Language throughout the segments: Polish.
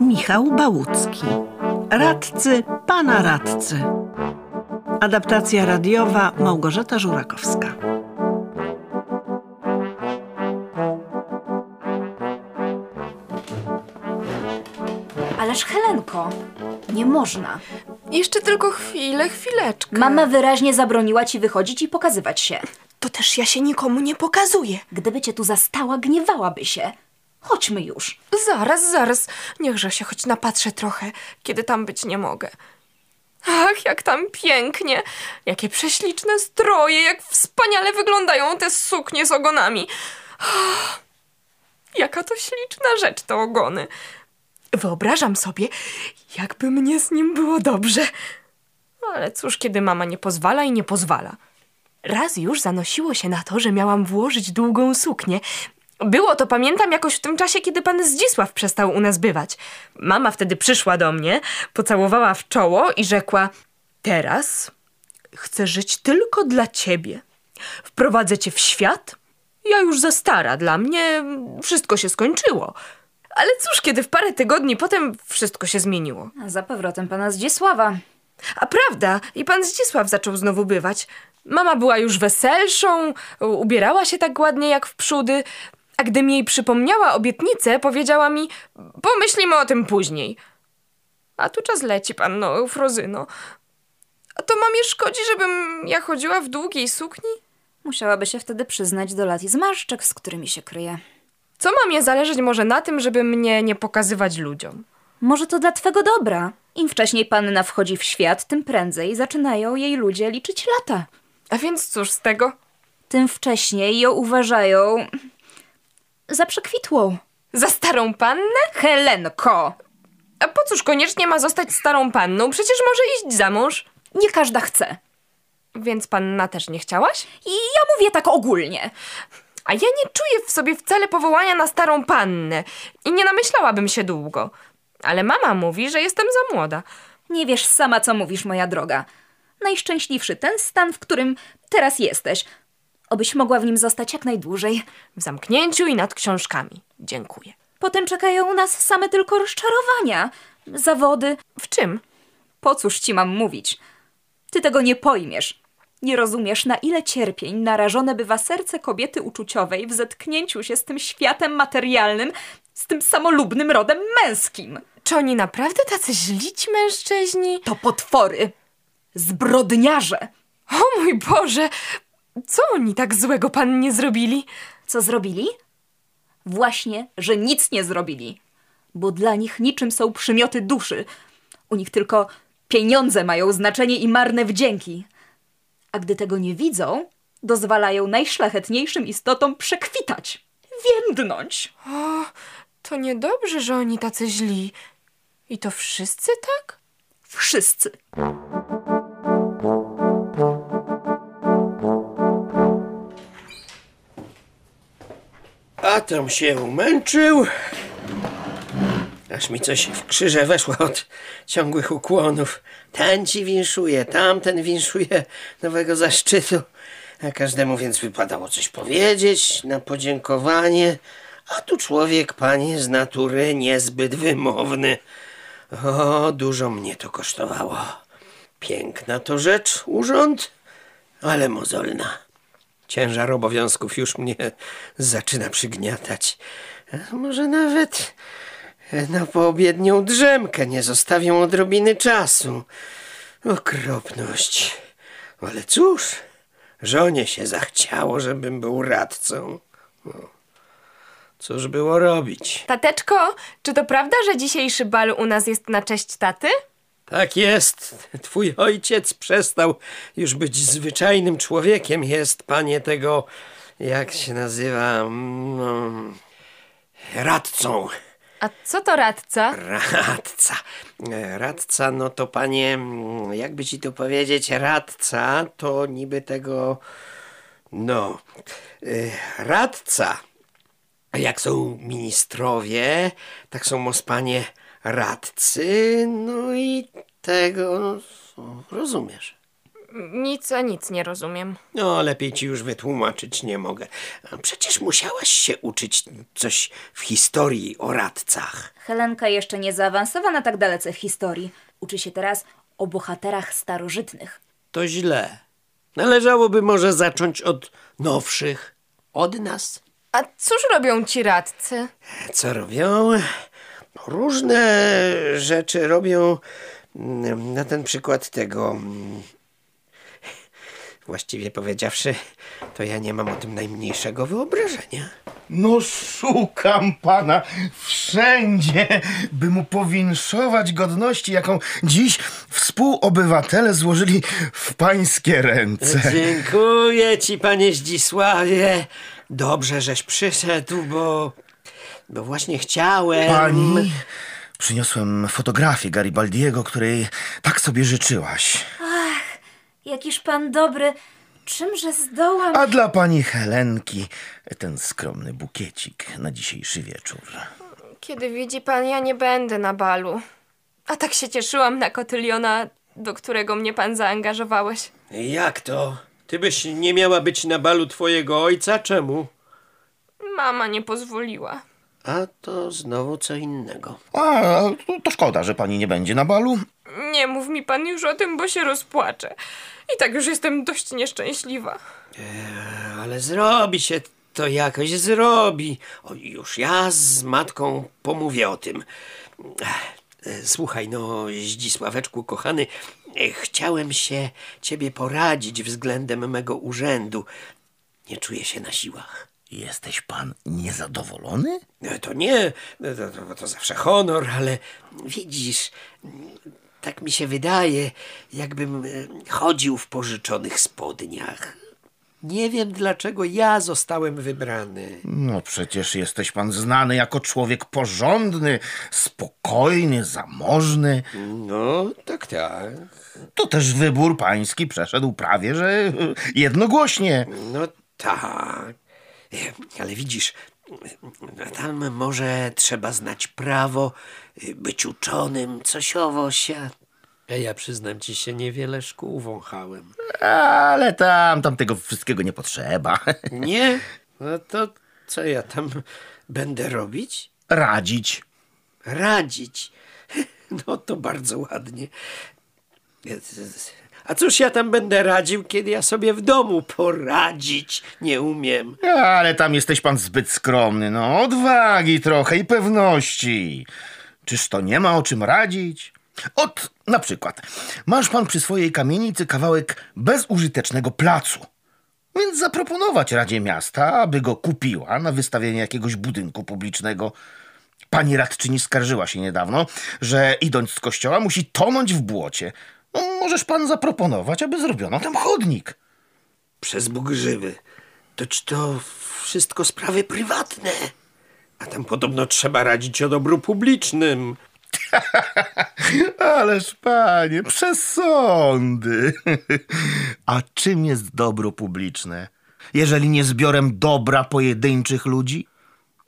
Michał Bałucki. Radcy pana radcy. Adaptacja radiowa Małgorzata Żurakowska. Ależ Helenko, nie można. Jeszcze tylko chwilę, chwileczkę. Mama wyraźnie zabroniła ci wychodzić i pokazywać się. Też ja się nikomu nie pokazuję. Gdyby cię tu zastała, gniewałaby się. Chodźmy już. Zaraz, zaraz. Niechże się choć napatrzę trochę, kiedy tam być nie mogę. Ach, jak tam pięknie. Jakie prześliczne stroje, jak wspaniale wyglądają te suknie z ogonami. Ach, jaka to śliczna rzecz te ogony. Wyobrażam sobie, jakby mnie z nim było dobrze. Ale cóż, kiedy mama nie pozwala i nie pozwala. Raz już zanosiło się na to, że miałam włożyć długą suknię. Było to, pamiętam, jakoś w tym czasie, kiedy pan Zdzisław przestał u nas bywać. Mama wtedy przyszła do mnie, pocałowała w czoło i rzekła: Teraz chcę żyć tylko dla ciebie. Wprowadzę cię w świat. Ja już za stara, dla mnie wszystko się skończyło. Ale cóż, kiedy w parę tygodni potem wszystko się zmieniło. A za powrotem pana Zdzisława. A prawda, i pan Zdzisław zaczął znowu bywać. Mama była już weselszą, ubierała się tak ładnie jak w przódy, a gdy mi jej przypomniała obietnicę, powiedziała mi, pomyślimy o tym później. A tu czas leci, panno Eufrozyno. A to mamie szkodzi, żebym ja chodziła w długiej sukni? Musiałaby się wtedy przyznać do lat i zmarszczek, z którymi się kryje. Co mamie zależeć może na tym, żeby mnie nie pokazywać ludziom? Może to dla twego dobra. Im wcześniej panna wchodzi w świat, tym prędzej zaczynają jej ludzie liczyć lata. A więc cóż z tego? Tym wcześniej ją uważają za przekwitłą. Za starą pannę? Helenko! A po cóż koniecznie ma zostać starą panną? Przecież może iść za mąż. Nie każda chce. Więc panna też nie chciałaś? I ja mówię tak ogólnie. A ja nie czuję w sobie wcale powołania na starą pannę i nie namyślałabym się długo. Ale mama mówi, że jestem za młoda. Nie wiesz sama, co mówisz, moja droga. Najszczęśliwszy ten stan, w którym teraz jesteś. Obyś mogła w nim zostać jak najdłużej. W zamknięciu i nad książkami. Dziękuję. Potem czekają nas same tylko rozczarowania, zawody. W czym? Po cóż ci mam mówić? Ty tego nie pojmiesz. Nie rozumiesz, na ile cierpień narażone bywa serce kobiety uczuciowej w zetknięciu się z tym światem materialnym, z tym samolubnym rodem męskim. Czy oni naprawdę tacy źli ci mężczyźni? To potwory. Zbrodniarze. O mój Boże! Co oni tak złego pannie zrobili? Co zrobili? Właśnie, że nic nie zrobili. Bo dla nich niczym są przymioty duszy. U nich tylko pieniądze mają znaczenie i marne wdzięki. A gdy tego nie widzą, dozwalają najszlachetniejszym istotom przekwitać, więdnąć. O, to niedobrze, że oni tacy źli. I to wszyscy tak? Wszyscy. A tam się umęczył. Aż mi coś w krzyże weszło od ciągłych ukłonów. Ten ci winszuje, tamten winszuje nowego zaszczytu. A każdemu więc wypadało coś powiedzieć na podziękowanie. A tu człowiek, panie, z natury niezbyt wymowny. O, dużo mnie to kosztowało. Piękna to rzecz, urząd, ale mozolna. Ciężar obowiązków już mnie zaczyna przygniatać. A Może nawet na poobiednią drzemkę nie zostawią odrobiny czasu. Okropność. Ale cóż, żonie się zachciało, żebym był radcą. No, Cóż było robić? Tateczko, czy to prawda, że dzisiejszy bal u nas jest na cześć taty? Tak jest. Twój ojciec przestał już być zwyczajnym człowiekiem. Jest, panie, tego, jak się nazywa, no, radcą. A co to radca? Radca. Radca, no to panie, jakby ci to powiedzieć, radca to niby tego, no, y, radca. Jak są ministrowie, tak są mospanie radcy, no i tego, no, rozumiesz. Nic a nic nie rozumiem. No, lepiej ci już wytłumaczyć nie mogę. Przecież musiałaś się uczyć coś w historii o radcach. Helenka jeszcze nie zaawansowała tak dalece w historii. Uczy się teraz o bohaterach starożytnych. To źle. Należałoby może zacząć od nowszych, od nas. A cóż robią ci radcy? Co robią? Różne rzeczy robią. mm, Na ten przykład tego. mm, Właściwie powiedziawszy, to ja nie mam o tym najmniejszego wyobrażenia. No szukam pana wszędzie, by mu powinszować godności, jaką dziś współobywatele złożyli w pańskie ręce. Dziękuję ci, panie Zdzisławie. Dobrze, żeś przyszedł, bo. Bo właśnie chciałem. Pani, przyniosłem fotografię Garibaldiego, której tak sobie życzyłaś. Jakiż pan dobry. Czymże zdołam... A dla pani Helenki ten skromny bukiecik na dzisiejszy wieczór. Kiedy widzi pan, ja nie będę na balu. A tak się cieszyłam na kotyliona, do którego mnie pan zaangażowałeś. Jak to? Ty byś nie miała być na balu twojego ojca? Czemu? Mama nie pozwoliła. A to znowu co innego. A, to- to szkoda, że pani nie będzie na balu. Nie mów mi pan już o tym, bo się rozpłaczę. I tak już jestem dość nieszczęśliwa. Ale zrobi się to jakoś, zrobi. O, już ja z matką pomówię o tym. E, Słuchaj, no, Zdzisławeczku, kochany, e, chciałem się ciebie poradzić względem mego urzędu. Nie czuję się na siłach. Jesteś pan niezadowolony? E, To nie, to, to, to zawsze honor, ale widzisz, tak mi się wydaje, jakbym e, chodził w pożyczonych spodniach. Nie wiem, dlaczego ja zostałem wybrany. No przecież jesteś pan znany jako człowiek porządny, spokojny, zamożny. No, tak, tak. To też wybór pański przeszedł prawie, że jednogłośnie. No tak. E, Ale widzisz, e, tam może trzeba znać prawo, e, być uczonym, coś owosia. A ja przyznam ci się, niewiele szkół wąchałem. Ale tam, tam tego wszystkiego nie potrzeba. Nie? No to co ja tam będę robić? Radzić. Radzić. No to bardzo ładnie. A cóż ja tam będę radził, kiedy ja sobie w domu poradzić nie umiem? Ale tam jesteś pan zbyt skromny, no. Odwagi trochę i pewności. Czyż to nie ma o czym radzić? Ot, na przykład, masz pan przy swojej kamienicy kawałek bezużytecznego placu. Więc zaproponować Radzie Miasta, aby go kupiła na wystawienie jakiegoś budynku publicznego. Pani radczyni skarżyła się niedawno, że idąc z kościoła musi tonąć w błocie. No, możesz pan zaproponować, aby zrobiono tam chodnik. Przez Bóg żywy. To czy to wszystko sprawy prywatne? A tam podobno trzeba radzić o dobru publicznym. Ależ panie, przesądy. A czym jest dobro publiczne? Jeżeli nie zbiorem dobra pojedynczych ludzi?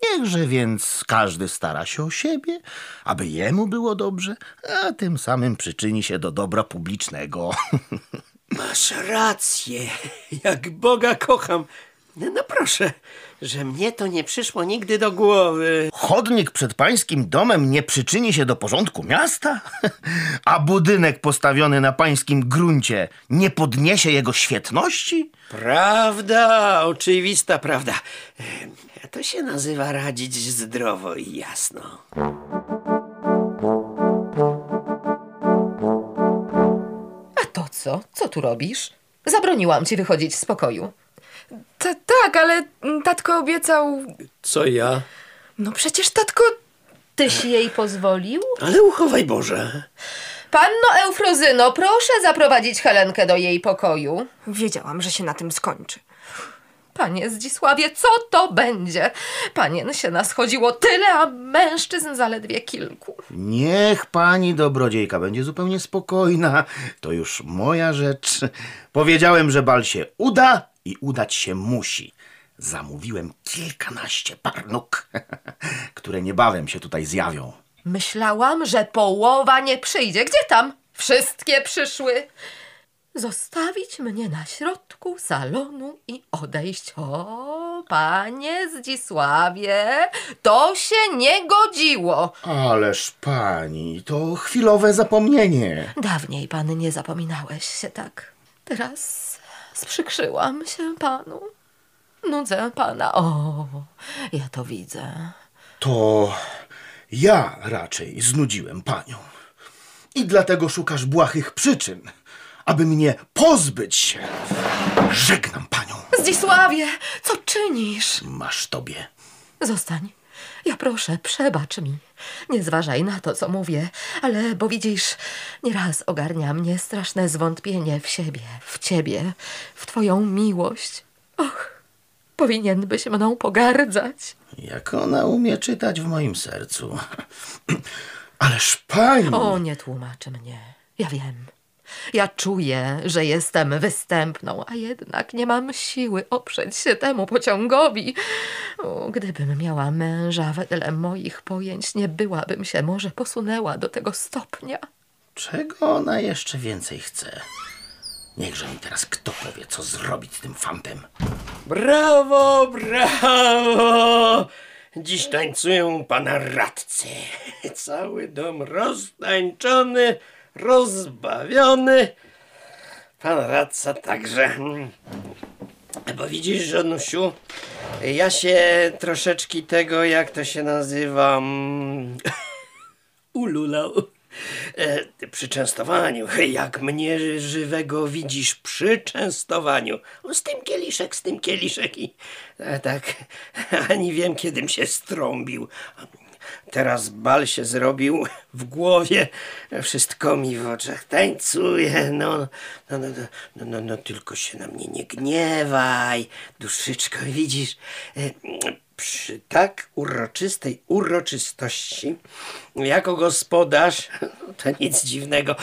Niechże więc każdy stara się o siebie, aby jemu było dobrze, a tym samym przyczyni się do dobra publicznego. Masz rację. Jak Boga kocham. No proszę, że mnie to nie przyszło nigdy do głowy. Chodnik przed pańskim domem nie przyczyni się do porządku miasta? A budynek postawiony na pańskim gruncie nie podniesie jego świetności? Prawda, oczywista prawda. To się nazywa radzić zdrowo i jasno. A to co? Co tu robisz? Zabroniłam ci wychodzić z pokoju. Ta, tak, ale tatko obiecał... Co ja? No przecież tatko... Tyś jej pozwolił? Ale uchowaj Boże. Panno Eufrozyno, proszę zaprowadzić Helenkę do jej pokoju. Wiedziałam, że się na tym skończy. Panie Zdzisławie, co to będzie? Panien się naschodziło tyle, a mężczyzn zaledwie kilku. Niech pani dobrodziejka będzie zupełnie spokojna. To już moja rzecz. Powiedziałem, że bal się uda i udać się musi. Zamówiłem kilkanaście par nóg, które niebawem się tutaj zjawią. Myślałam, że połowa nie przyjdzie. Gdzie tam? Wszystkie przyszły. Zostawić mnie na środku salonu i odejść. O, panie Zdzisławie, to się nie godziło. Ależ pani, to chwilowe zapomnienie. Dawniej pan nie zapominałeś się tak. Teraz sprzykrzyłam się panu. Nudzę pana. O, ja to widzę. To ja raczej znudziłem panią. I dlatego szukasz błahych przyczyn, aby mnie pozbyć się. Żegnam panią. Zdzisławie, co czynisz? Masz tobie. Zostań. Ja proszę, przebacz mi. Nie zważaj na to, co mówię, ale bo widzisz, nieraz ogarnia mnie straszne zwątpienie w siebie, w ciebie, w twoją miłość. Och, powinienbyś mną pogardzać. Jak ona umie czytać w moim sercu. Ależ pani. O, nie tłumaczy mnie. Ja wiem. Ja czuję, że jestem występną, a jednak nie mam siły oprzeć się temu pociągowi. O, gdybym miała męża wedle moich pojęć, nie byłabym się może posunęła do tego stopnia. Czego ona jeszcze więcej chce? Niechże mi teraz kto powie, co zrobić z tym fantem. Brawo, brawo! Dziś tańcują pana radcy. Cały dom roztańczony, rozbawiony. Pan radca także. Bo widzisz, żonusiu, ja się troszeczkę tego, jak to się nazywa, mm, ululał. E, przy częstowaniu, jak mnie żywego widzisz przy częstowaniu. O, z tym kieliszek, z tym kieliszek i e, tak, ani wiem, kiedym się strąbił. Teraz bal się zrobił w głowie, wszystko mi w oczach tańcuje. No, no, no, no, no, no, no tylko się na mnie nie gniewaj, duszyczko, widzisz. e, Przy tak uroczystej uroczystości, jako gospodarz, to nic dziwnego.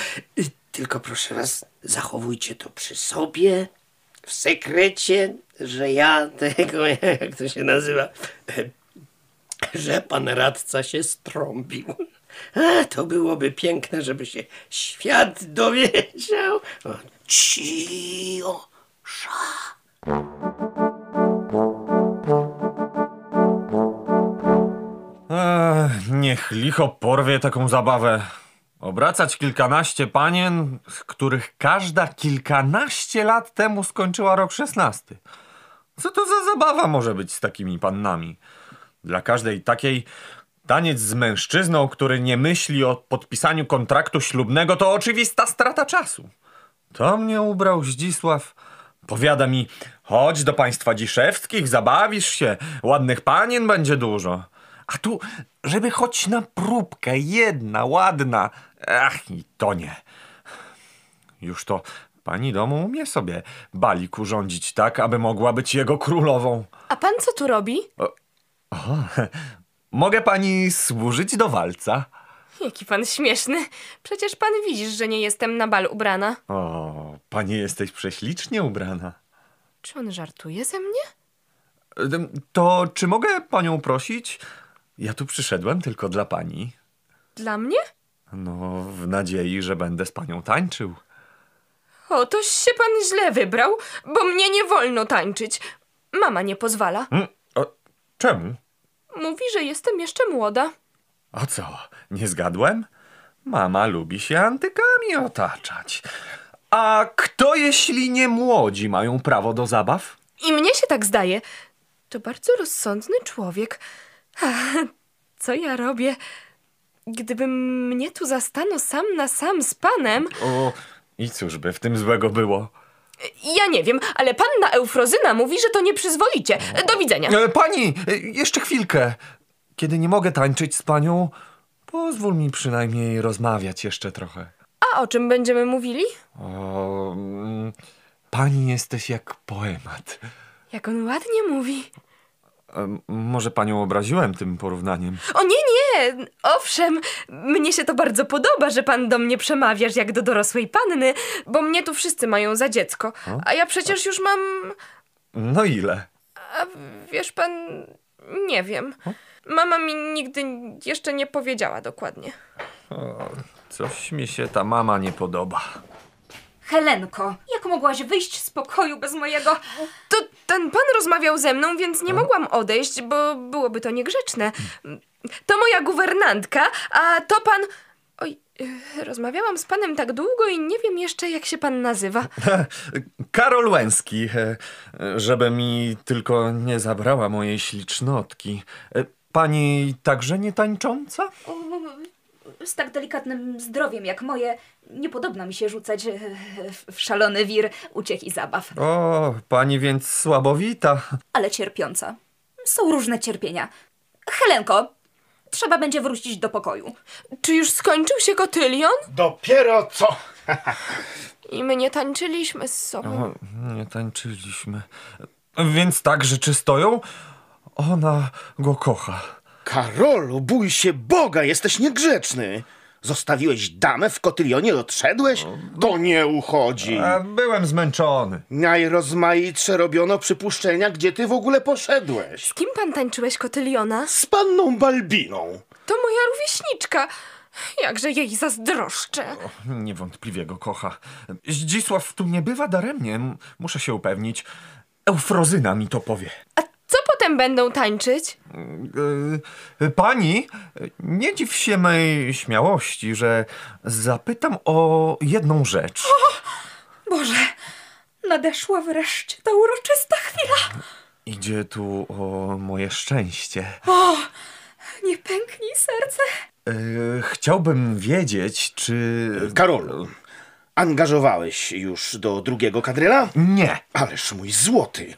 Tylko proszę was, zachowujcie to przy sobie, w sekrecie, że ja tego, jak to się nazywa, że pan radca się strąbił. A, to byłoby piękne, żeby się świat dowiedział. O, Cio, sza. Ech, niech licho porwie taką zabawę. Obracać kilkanaście panien, których każda kilkanaście lat temu skończyła rok szesnasty. Co to za zabawa może być z takimi pannami? Dla każdej takiej taniec z mężczyzną, który nie myśli o podpisaniu kontraktu ślubnego, to oczywista strata czasu. To mnie ubrał Zdzisław. Powiada mi, chodź do państwa Dziszewskich, zabawisz się, ładnych panien będzie dużo. A tu, żeby choć na próbkę, jedna, ładna, ach i to nie. Już to pani domu umie sobie balik urządzić tak, aby mogła być jego królową. A pan co tu robi? Mogę pani służyć do walca? Jaki pan śmieszny. Przecież pan widzisz, że nie jestem na bal ubrana. O, pani jesteś prześlicznie ubrana. Czy on żartuje ze mnie? To czy mogę panią prosić? Ja tu przyszedłem tylko dla pani. Dla mnie? No, w nadziei, że będę z panią tańczył. O, toś się pan źle wybrał, bo mnie nie wolno tańczyć. Mama nie pozwala. Mm, o, czemu? Mówi, że jestem jeszcze młoda. A co, nie zgadłem? Mama lubi się antykami otaczać. A kto, jeśli nie młodzi, mają prawo do zabaw? I mnie się tak zdaje. To bardzo rozsądny człowiek. Co ja robię? Gdybym mnie tu zastano sam na sam z panem, O, i cóż by w tym złego było? Ja nie wiem, ale panna Eufrozyna mówi, że to nieprzyzwoicie. Do widzenia. E, pani, e, jeszcze chwilkę. Kiedy nie mogę tańczyć z panią, pozwól mi przynajmniej rozmawiać jeszcze trochę. A o czym będziemy mówili? O, mm, pani jesteś jak poemat. Jak on ładnie mówi. E, może panią obraziłem tym porównaniem? O nie, nie, owszem, mnie się to bardzo podoba, że pan do mnie przemawiasz jak do dorosłej panny, bo mnie tu wszyscy mają za dziecko, a ja przecież już mam, No ile? a wiesz pan, nie wiem. Mama mi nigdy jeszcze nie powiedziała dokładnie. O, coś mi się ta mama nie podoba. Helenko, jak mogłaś wyjść z pokoju bez mojego... To ten pan rozmawiał ze mną, więc nie mogłam odejść, bo byłoby to niegrzeczne. To moja guwernantka, a to pan... Oj, y, rozmawiałam z panem tak długo i nie wiem jeszcze, jak się pan nazywa. Karol Łęski, e, e, żeby mi tylko nie zabrała mojej ślicznotki. E, Pani także nie tańcząca? Z tak delikatnym zdrowiem jak moje, nie podobna mi się rzucać e, w- w szalony wir uciech i zabaw. O, pani więc słabowita. ale cierpiąca. Są różne cierpienia. Helenko, trzeba będzie wrócić do pokoju. Czy już skończył się kotylion? Dopiero co? I my nie tańczyliśmy z sobą. O, nie tańczyliśmy. Więc tak rzeczy stoją? Ona go kocha. Karolu, bój się Boga, jesteś niegrzeczny. Zostawiłeś damę w kotylionie i odszedłeś? To nie uchodzi. A, byłem zmęczony. Najrozmaitsze robiono przypuszczenia, gdzie ty w ogóle poszedłeś. Z kim pan tańczyłeś kotyliona? Z panną Balbiną. To moja rówieśniczka. Jakże jej zazdroszczę. Niewątpliwie go kocha. Zdzisław tu nie bywa daremnie. M- Muszę się upewnić. Eufrozyna mi to powie. A będą tańczyć? E, Pani, nie dziw się mej śmiałości, że zapytam o jedną rzecz. Boże, nadeszła wreszcie ta uroczysta chwila. Idzie tu o moje szczęście. O, nie pęknij serce. E, Chciałbym wiedzieć, czy... Karolu, angażowałeś już do drugiego kadryla? Nie. Ależ mój złoty,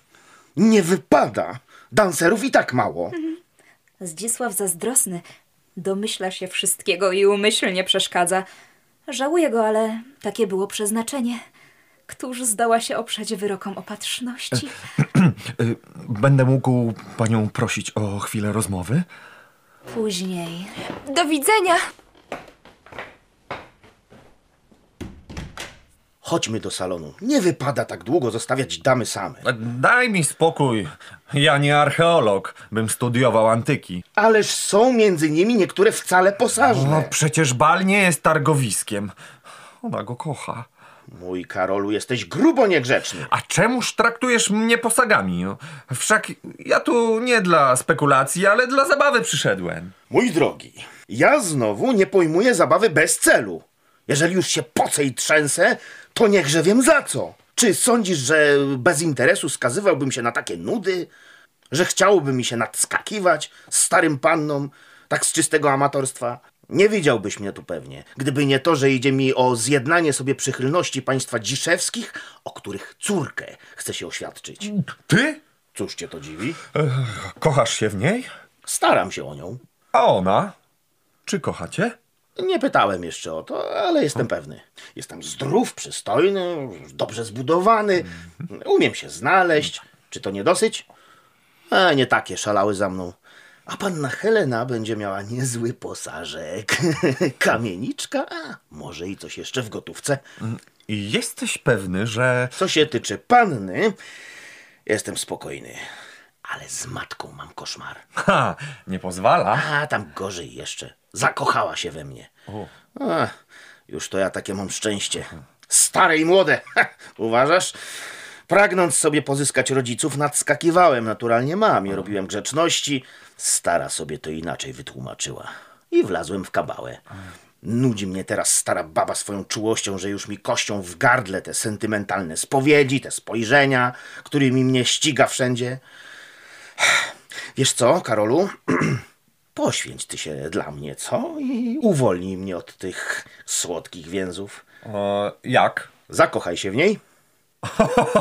nie wypada. Dancerów i tak mało. Zdzisław zazdrosny domyśla się wszystkiego i umyślnie przeszkadza. Żałuję go, ale takie było przeznaczenie. Któż zdoła się oprzeć wyrokom opatrzności? E, Będę mógł panią prosić o chwilę rozmowy? Później. Do widzenia. Chodźmy do salonu. Nie wypada tak długo zostawiać damy same. Daj mi spokój. Ja nie archeolog, bym studiował antyki. Ależ są między nimi niektóre wcale posażne. przecież bal nie jest targowiskiem. Ona go kocha. Mój Karolu, jesteś grubo niegrzeczny. A czemuż traktujesz mnie posagami? No, Wszak ja tu nie dla spekulacji, ale dla zabawy przyszedłem. Mój drogi, ja znowu nie pojmuję zabawy bez celu. Jeżeli już się pocę i trzęsę, to niechże wiem za co. Czy sądzisz, że bez interesu skazywałbym się na takie nudy? Że chciałoby mi się nadskakiwać z starym panną, tak z czystego amatorstwa? Nie widziałbyś mnie tu pewnie, gdyby nie to, że idzie mi o zjednanie sobie przychylności państwa dziszewskich, o których córkę chce się oświadczyć. Ty? Cóż cię to dziwi? Kochasz się w niej? Staram się o nią. A ona? Czy kochacie? Nie pytałem jeszcze o to, ale jestem pewny. Jestem zdrów, przystojny, dobrze zbudowany, umiem się znaleźć. Czy to nie dosyć? A nie takie szalały za mną. A panna Helena będzie miała niezły posażek. Kamieniczka, a może i coś jeszcze w gotówce. Jesteś pewny, że... Co się tyczy panny, jestem spokojny. Ale z matką mam koszmar. Ha, nie pozwala. A tam gorzej jeszcze. Zakochała się we mnie. Ach, już to ja takie mam szczęście. Stare i młode. Uważasz? Pragnąc sobie pozyskać rodziców, nadskakiwałem naturalnie mamie, robiłem grzeczności. Stara sobie to inaczej wytłumaczyła. I wlazłem w kabałę. Nudzi mnie teraz stara baba swoją czułością, że już mi kością w gardle te sentymentalne spowiedzi, te spojrzenia, którymi mnie ściga wszędzie. Wiesz co, Karolu? Poświęć ty się dla mnie, co? I uwolnij mnie od tych słodkich więzów. O, jak? Zakochaj się w niej.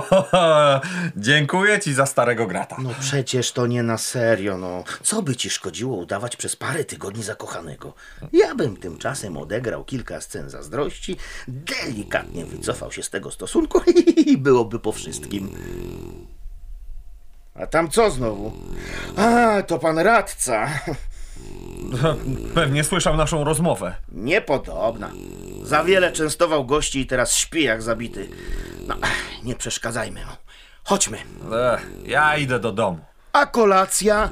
Dziękuję ci za starego grata. No przecież to nie na serio, no. Co by ci szkodziło udawać przez parę tygodni zakochanego? Ja bym tymczasem odegrał kilka scen zazdrości, delikatnie wycofał się z tego stosunku i byłoby po wszystkim. A tam co znowu? A, to pan radca. Pewnie słyszał naszą rozmowę. Niepodobna. Za wiele częstował gości i teraz śpi jak zabity. No, nie przeszkadzajmy mu. Chodźmy. Ech, ja idę do domu. A kolacja?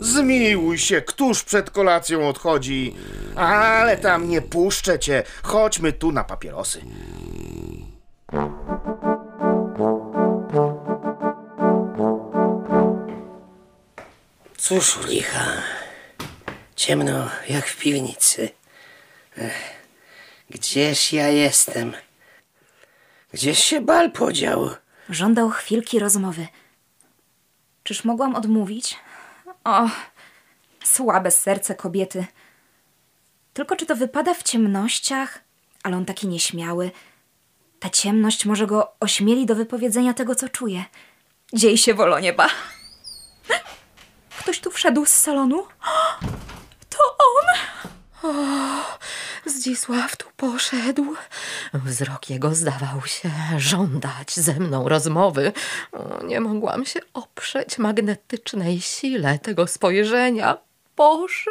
Zmiłuj się, któż przed kolacją odchodzi? Ale tam nie puszczę cię. Chodźmy tu na papierosy. Cóż, licha ciemno jak w piwnicy. Ech, gdzież ja jestem? Gdzież się bal podział? Żądał chwilki rozmowy. Czyż mogłam odmówić? O, słabe serce kobiety. Tylko czy to wypada w ciemnościach? Ale on taki nieśmiały. Ta ciemność może go ośmieli do wypowiedzenia tego, co czuje. Dziej się, Wolonieba. Ktoś tu wszedł z salonu? To on! Zdzisław tu poszedł. Wzrok jego zdawał się żądać ze mną rozmowy. O, Nie mogłam się oprzeć magnetycznej sile tego spojrzenia. Boże,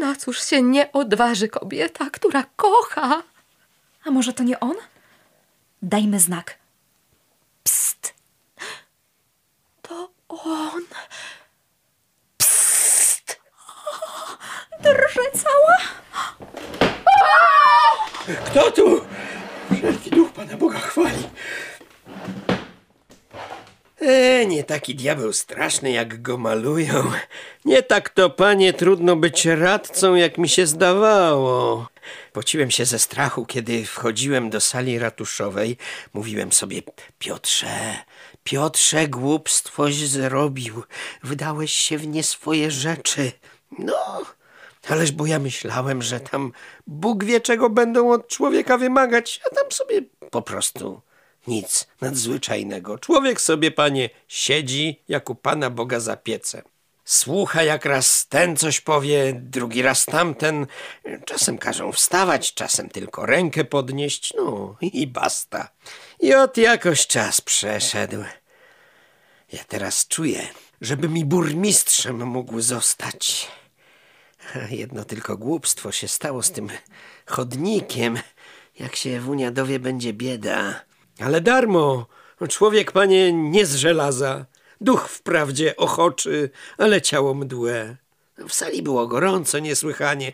na cóż się nie odważy kobieta, która kocha? A może to nie on? Dajmy znak. Psst. To on. Drżę cała. Kto tu? Wszelki duch Pana Boga chwali. E, nie taki diabeł straszny, jak go malują. Nie tak to, panie, trudno być radcą, jak mi się zdawało. Pociłem się ze strachu, kiedy wchodziłem do sali ratuszowej. Mówiłem sobie, Piotrze, Piotrze, głupstwoś zrobił. Wydałeś się w nie swoje rzeczy. No, Ależ bo ja myślałem, że tam Bóg wie, czego będą od człowieka wymagać, a tam sobie po prostu nic nadzwyczajnego. Człowiek sobie, panie, siedzi jak u Pana Boga za piecem. Słucha, jak raz ten coś powie, drugi raz tamten. Czasem każą wstawać, czasem tylko rękę podnieść, no i basta. I ot jakoś czas przeszedł. Ja teraz czuję, żeby mi burmistrzem mógł zostać. Jedno tylko głupstwo się stało z tym chodnikiem. Jak się wunia dowie, będzie bieda. Ale darmo. Człowiek, panie, nie z żelaza. Duch wprawdzie ochoczy, ale ciało mdłe. W sali było gorąco niesłychanie.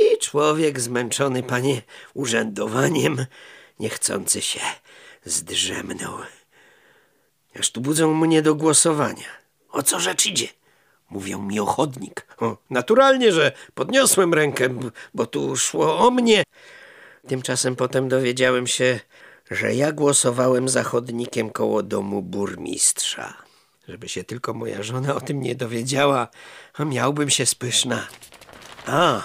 I człowiek zmęczony, panie, urzędowaniem, niechcący się zdrzemnął. Aż tu budzą mnie do głosowania. O co rzecz idzie? Mówią mi ochotnik. O, naturalnie, że podniosłem rękę, bo tu szło o mnie. Tymczasem potem dowiedziałem się, że ja głosowałem za chodnikiem koło domu burmistrza. Żeby się tylko moja żona o tym nie dowiedziała, a miałbym się spyszna. A,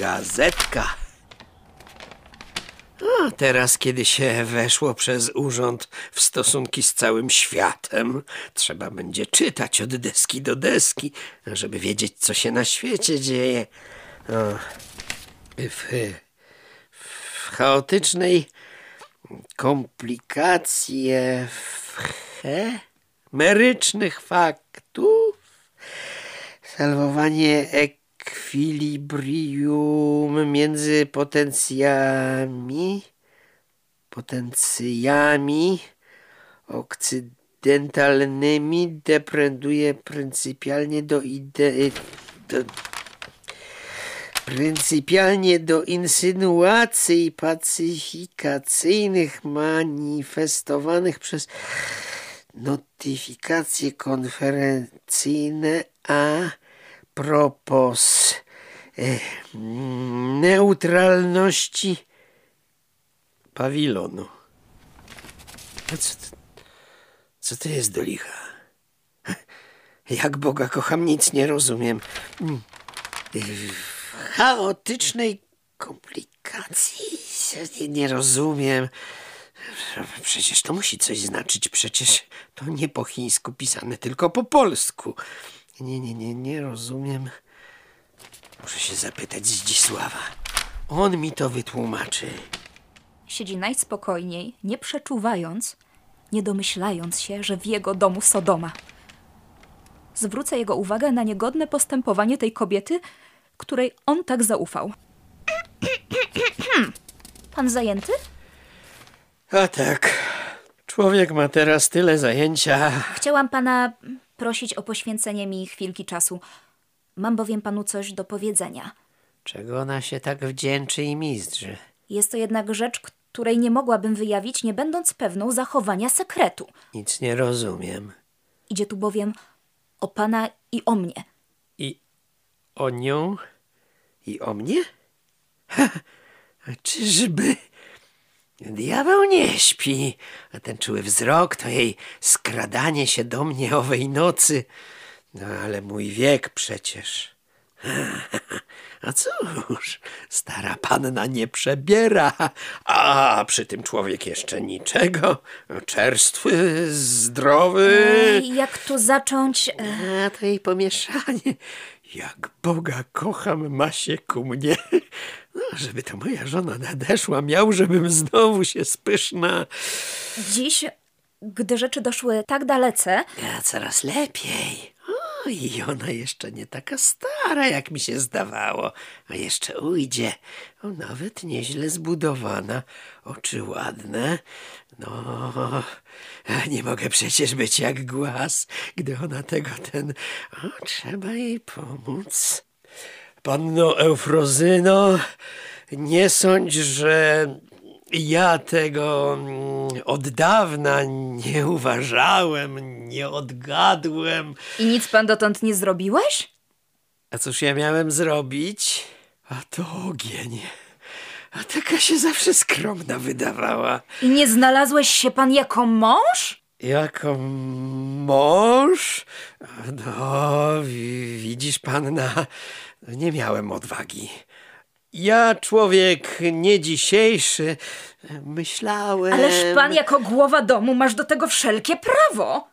gazetka. A teraz, kiedy się weszło przez urząd w stosunki z całym światem, trzeba będzie czytać od deski do deski, żeby wiedzieć, co się na świecie dzieje. O, w, w chaotycznej komplikacje w he, merycznych faktów, salwowanie ekwilibrium między potencjami, potencjami okcydentalnymi dependuje pryncypialnie do idei, do, pryncypialnie do insynuacji pacyfikacyjnych manifestowanych przez notyfikacje konferencyjne a propos e, neutralności pawilonu. A co, to- co to jest do licha? Jak Boga kocham, nic nie rozumiem. Chaotycznej komplikacji nie rozumiem. Przecież to musi coś znaczyć. Przecież to nie po chińsku pisane, tylko po polsku. Nie, nie, nie, nie rozumiem. Muszę się zapytać Zdzisława. On mi to wytłumaczy. Siedzi najspokojniej, nie przeczuwając, nie domyślając się, że w jego domu Sodoma. Zwrócę jego uwagę na niegodne postępowanie tej kobiety, której on tak zaufał. Pan zajęty? A tak. Człowiek ma teraz tyle zajęcia. Chciałam pana prosić o poświęcenie mi chwilki czasu. Mam bowiem panu coś do powiedzenia. Czego ona się tak wdzięczy i mizdrzy? Jest to jednak rzecz, której nie mogłabym wyjawić, nie będąc pewną zachowania sekretu. Nic nie rozumiem. Idzie tu bowiem o pana i o mnie. I o nią i o mnie? Ha, czyżby? Diabeł nie śpi, a ten czuły wzrok to jej skradanie się do mnie owej nocy. No ale mój wiek przecież. A cóż, stara panna nie przebiera, a przy tym człowiek jeszcze niczego. Czerstwy, zdrowy. Ej, jak tu zacząć? E, A to jej pomieszanie. Jak Boga kocham, ma się ku mnie. No, żeby to moja żona nadeszła, miał, żebym znowu się spyszna. Dziś, gdy rzeczy doszły tak dalece, Ja coraz lepiej. O, I ona jeszcze nie taka stara, jak mi się zdawało. A jeszcze ujdzie. O, nawet nieźle zbudowana. Oczy ładne. No, nie mogę przecież być jak głaz, gdy ona tego ten... O, trzeba jej pomóc. Panno Eufrozyno, nie sądź, że ja tego mm, od dawna nie uważałem, nie odgadłem. i nic pan dotąd nie zrobiłeś? A cóż ja miałem zrobić? A to ogień. A taka się zawsze skromna wydawała. I nie znalazłeś się pan jako mąż? Jako mąż? No, wi- widzisz, panna, nie miałem odwagi. Ja, człowiek nie dzisiejszy, myślałem... Ależ pan jako głowa domu masz do tego wszelkie prawo.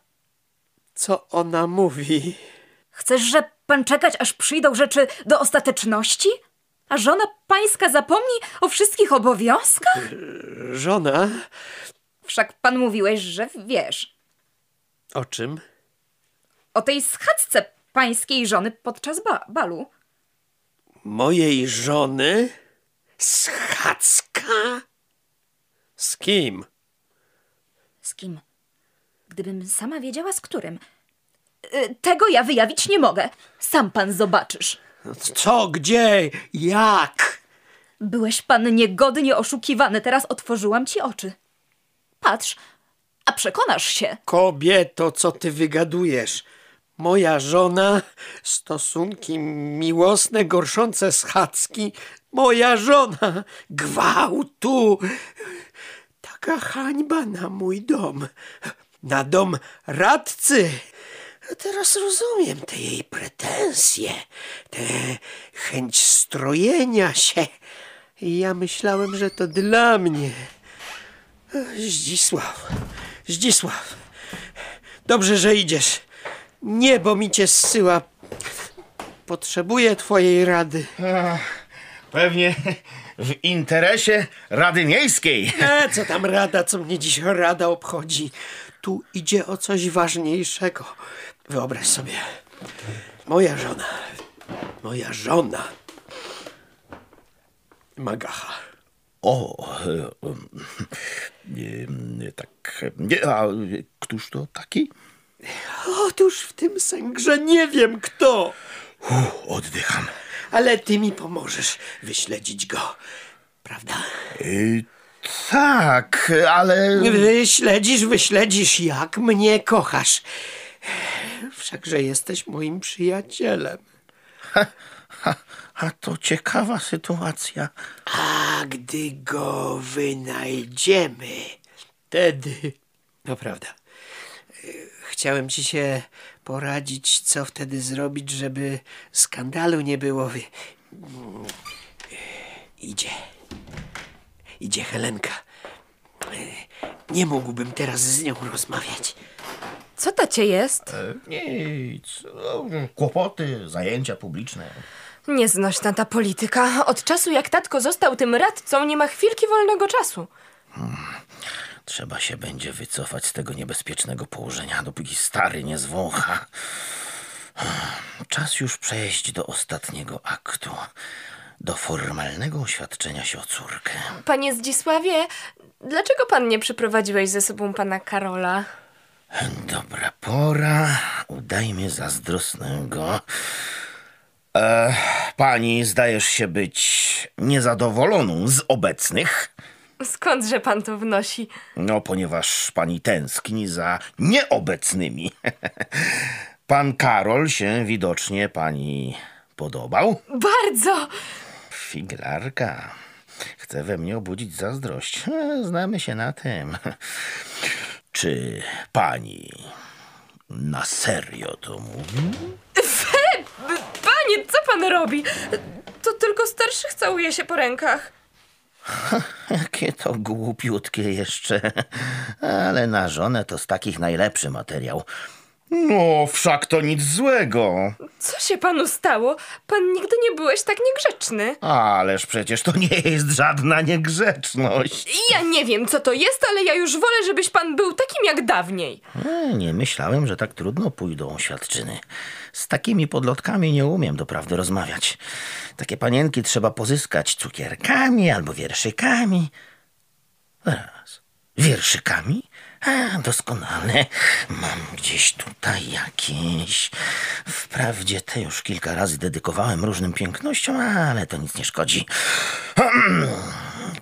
Co ona mówi? Chcesz, że pan czekać, aż przyjdą rzeczy do ostateczności? A żona pańska zapomni o wszystkich obowiązkach? Żona? Wszak pan mówiłeś, że wiesz. O czym? O tej schadzce pańskiej żony podczas ba balu. Mojej żony? Schadzka? Z kim? Z kim? Gdybym sama wiedziała z którym. Y, Tego ja wyjawić nie mogę. Sam pan zobaczysz. Co, gdzie, jak? Byłeś pan niegodnie oszukiwany, teraz otworzyłam ci oczy. Patrz, a przekonasz się. Kobieto, co ty wygadujesz? Moja żona, stosunki miłosne, gorszące schadzki, moja żona, gwałtu. Taka hańba na mój dom, na dom radcy. A Teraz rozumiem te jej pretensje, tę chęć strojenia się. I ja myślałem, że to dla mnie. Zdzisław, Zdzisław, dobrze, że idziesz. Niebo mi cię zsyła. Potrzebuję twojej rady. Pewnie w interesie Rady Miejskiej. E, co tam rada, co mnie dziś rada obchodzi? Tu idzie o coś ważniejszego. Wyobraź sobie, moja żona, moja żona, Magacha. O, e, e, e, tak. nie, A któż to taki? Otóż w tym sęgrze nie wiem kto, Uff, oddycham. ale ty mi pomożesz wyśledzić go, prawda? E, tak, ale. Wyśledzisz, wyśledzisz, jak mnie kochasz. Wszakże jesteś moim przyjacielem. A, a to ciekawa sytuacja. A gdy go wynajdziemy, wtedy. No prawda. Chciałem ci się poradzić, co wtedy zrobić, żeby skandalu nie było. Idzie. Idzie Helenka. Nie mógłbym teraz z nią rozmawiać. Co to cię jest? Nic. no, Kłopoty, zajęcia publiczne. Nieznośna ta polityka. Od czasu jak tatko został tym radcą, nie ma chwilki wolnego czasu. Trzeba się będzie wycofać z tego niebezpiecznego położenia, dopóki stary nie zwącha. Czas już przejść do ostatniego aktu. Do formalnego oświadczenia się o córkę. Panie Zdzisławie, dlaczego pan nie przyprowadziłeś ze sobą pana Karola? Dobra pora. Udajmy zazdrosnego. E, pani zdajesz się być niezadowoloną z obecnych. Skądże pan to wnosi? No, ponieważ pani tęskni za nieobecnymi. Pan Karol się widocznie pani podobał. Bardzo! Figlarka. Chce we mnie obudzić zazdrość. Znamy się na tym. Czy pani na serio to mówi? Panie, co pan robi? To tylko starszych całuje się po rękach. Jakie to głupiutkie jeszcze. Ale na żonę to z takich najlepszy materiał. No, wszak to nic złego. Co się panu stało? Pan nigdy nie byłeś tak niegrzeczny. Ależ przecież to nie jest żadna niegrzeczność. Ja nie wiem, co to jest, ale ja już wolę, żebyś pan był takim jak dawniej. E, Nie myślałem, że tak trudno pójdą świadczyny. Z takimi podlotkami nie umiem doprawdy rozmawiać. Takie panienki trzeba pozyskać cukierkami albo wierszykami. Raz. Wierszykami? A, doskonale. Mam gdzieś tutaj jakieś. Wprawdzie te już kilka razy dedykowałem różnym pięknościom, ale to nic nie szkodzi.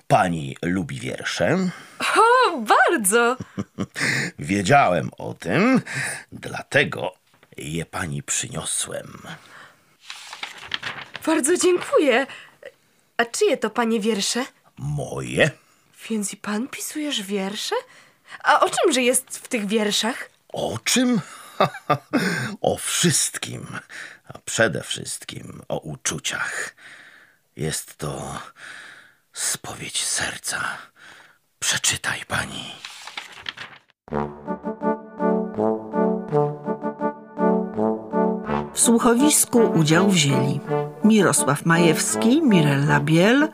Pani lubi wiersze? O, bardzo! Wiedziałem o tym, dlatego je pani przyniosłem. Bardzo dziękuję. A czyje to panie wiersze? Moje? Więc i pan pisujesz wiersze? A o czymże jest w tych wierszach? O czym? o wszystkim. A przede wszystkim o uczuciach. Jest to spowiedź serca. Przeczytaj pani. W słuchowisku udział wzięli Mirosław Majewski, Mirella Biel,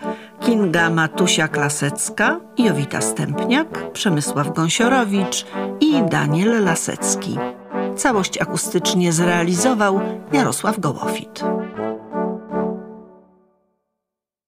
Kinga Matusia-Klasecka, Jowita Stępniak, Przemysław Gąsiorowicz i Daniel Lasecki. Całość akustycznie zrealizował Jarosław Gołofit.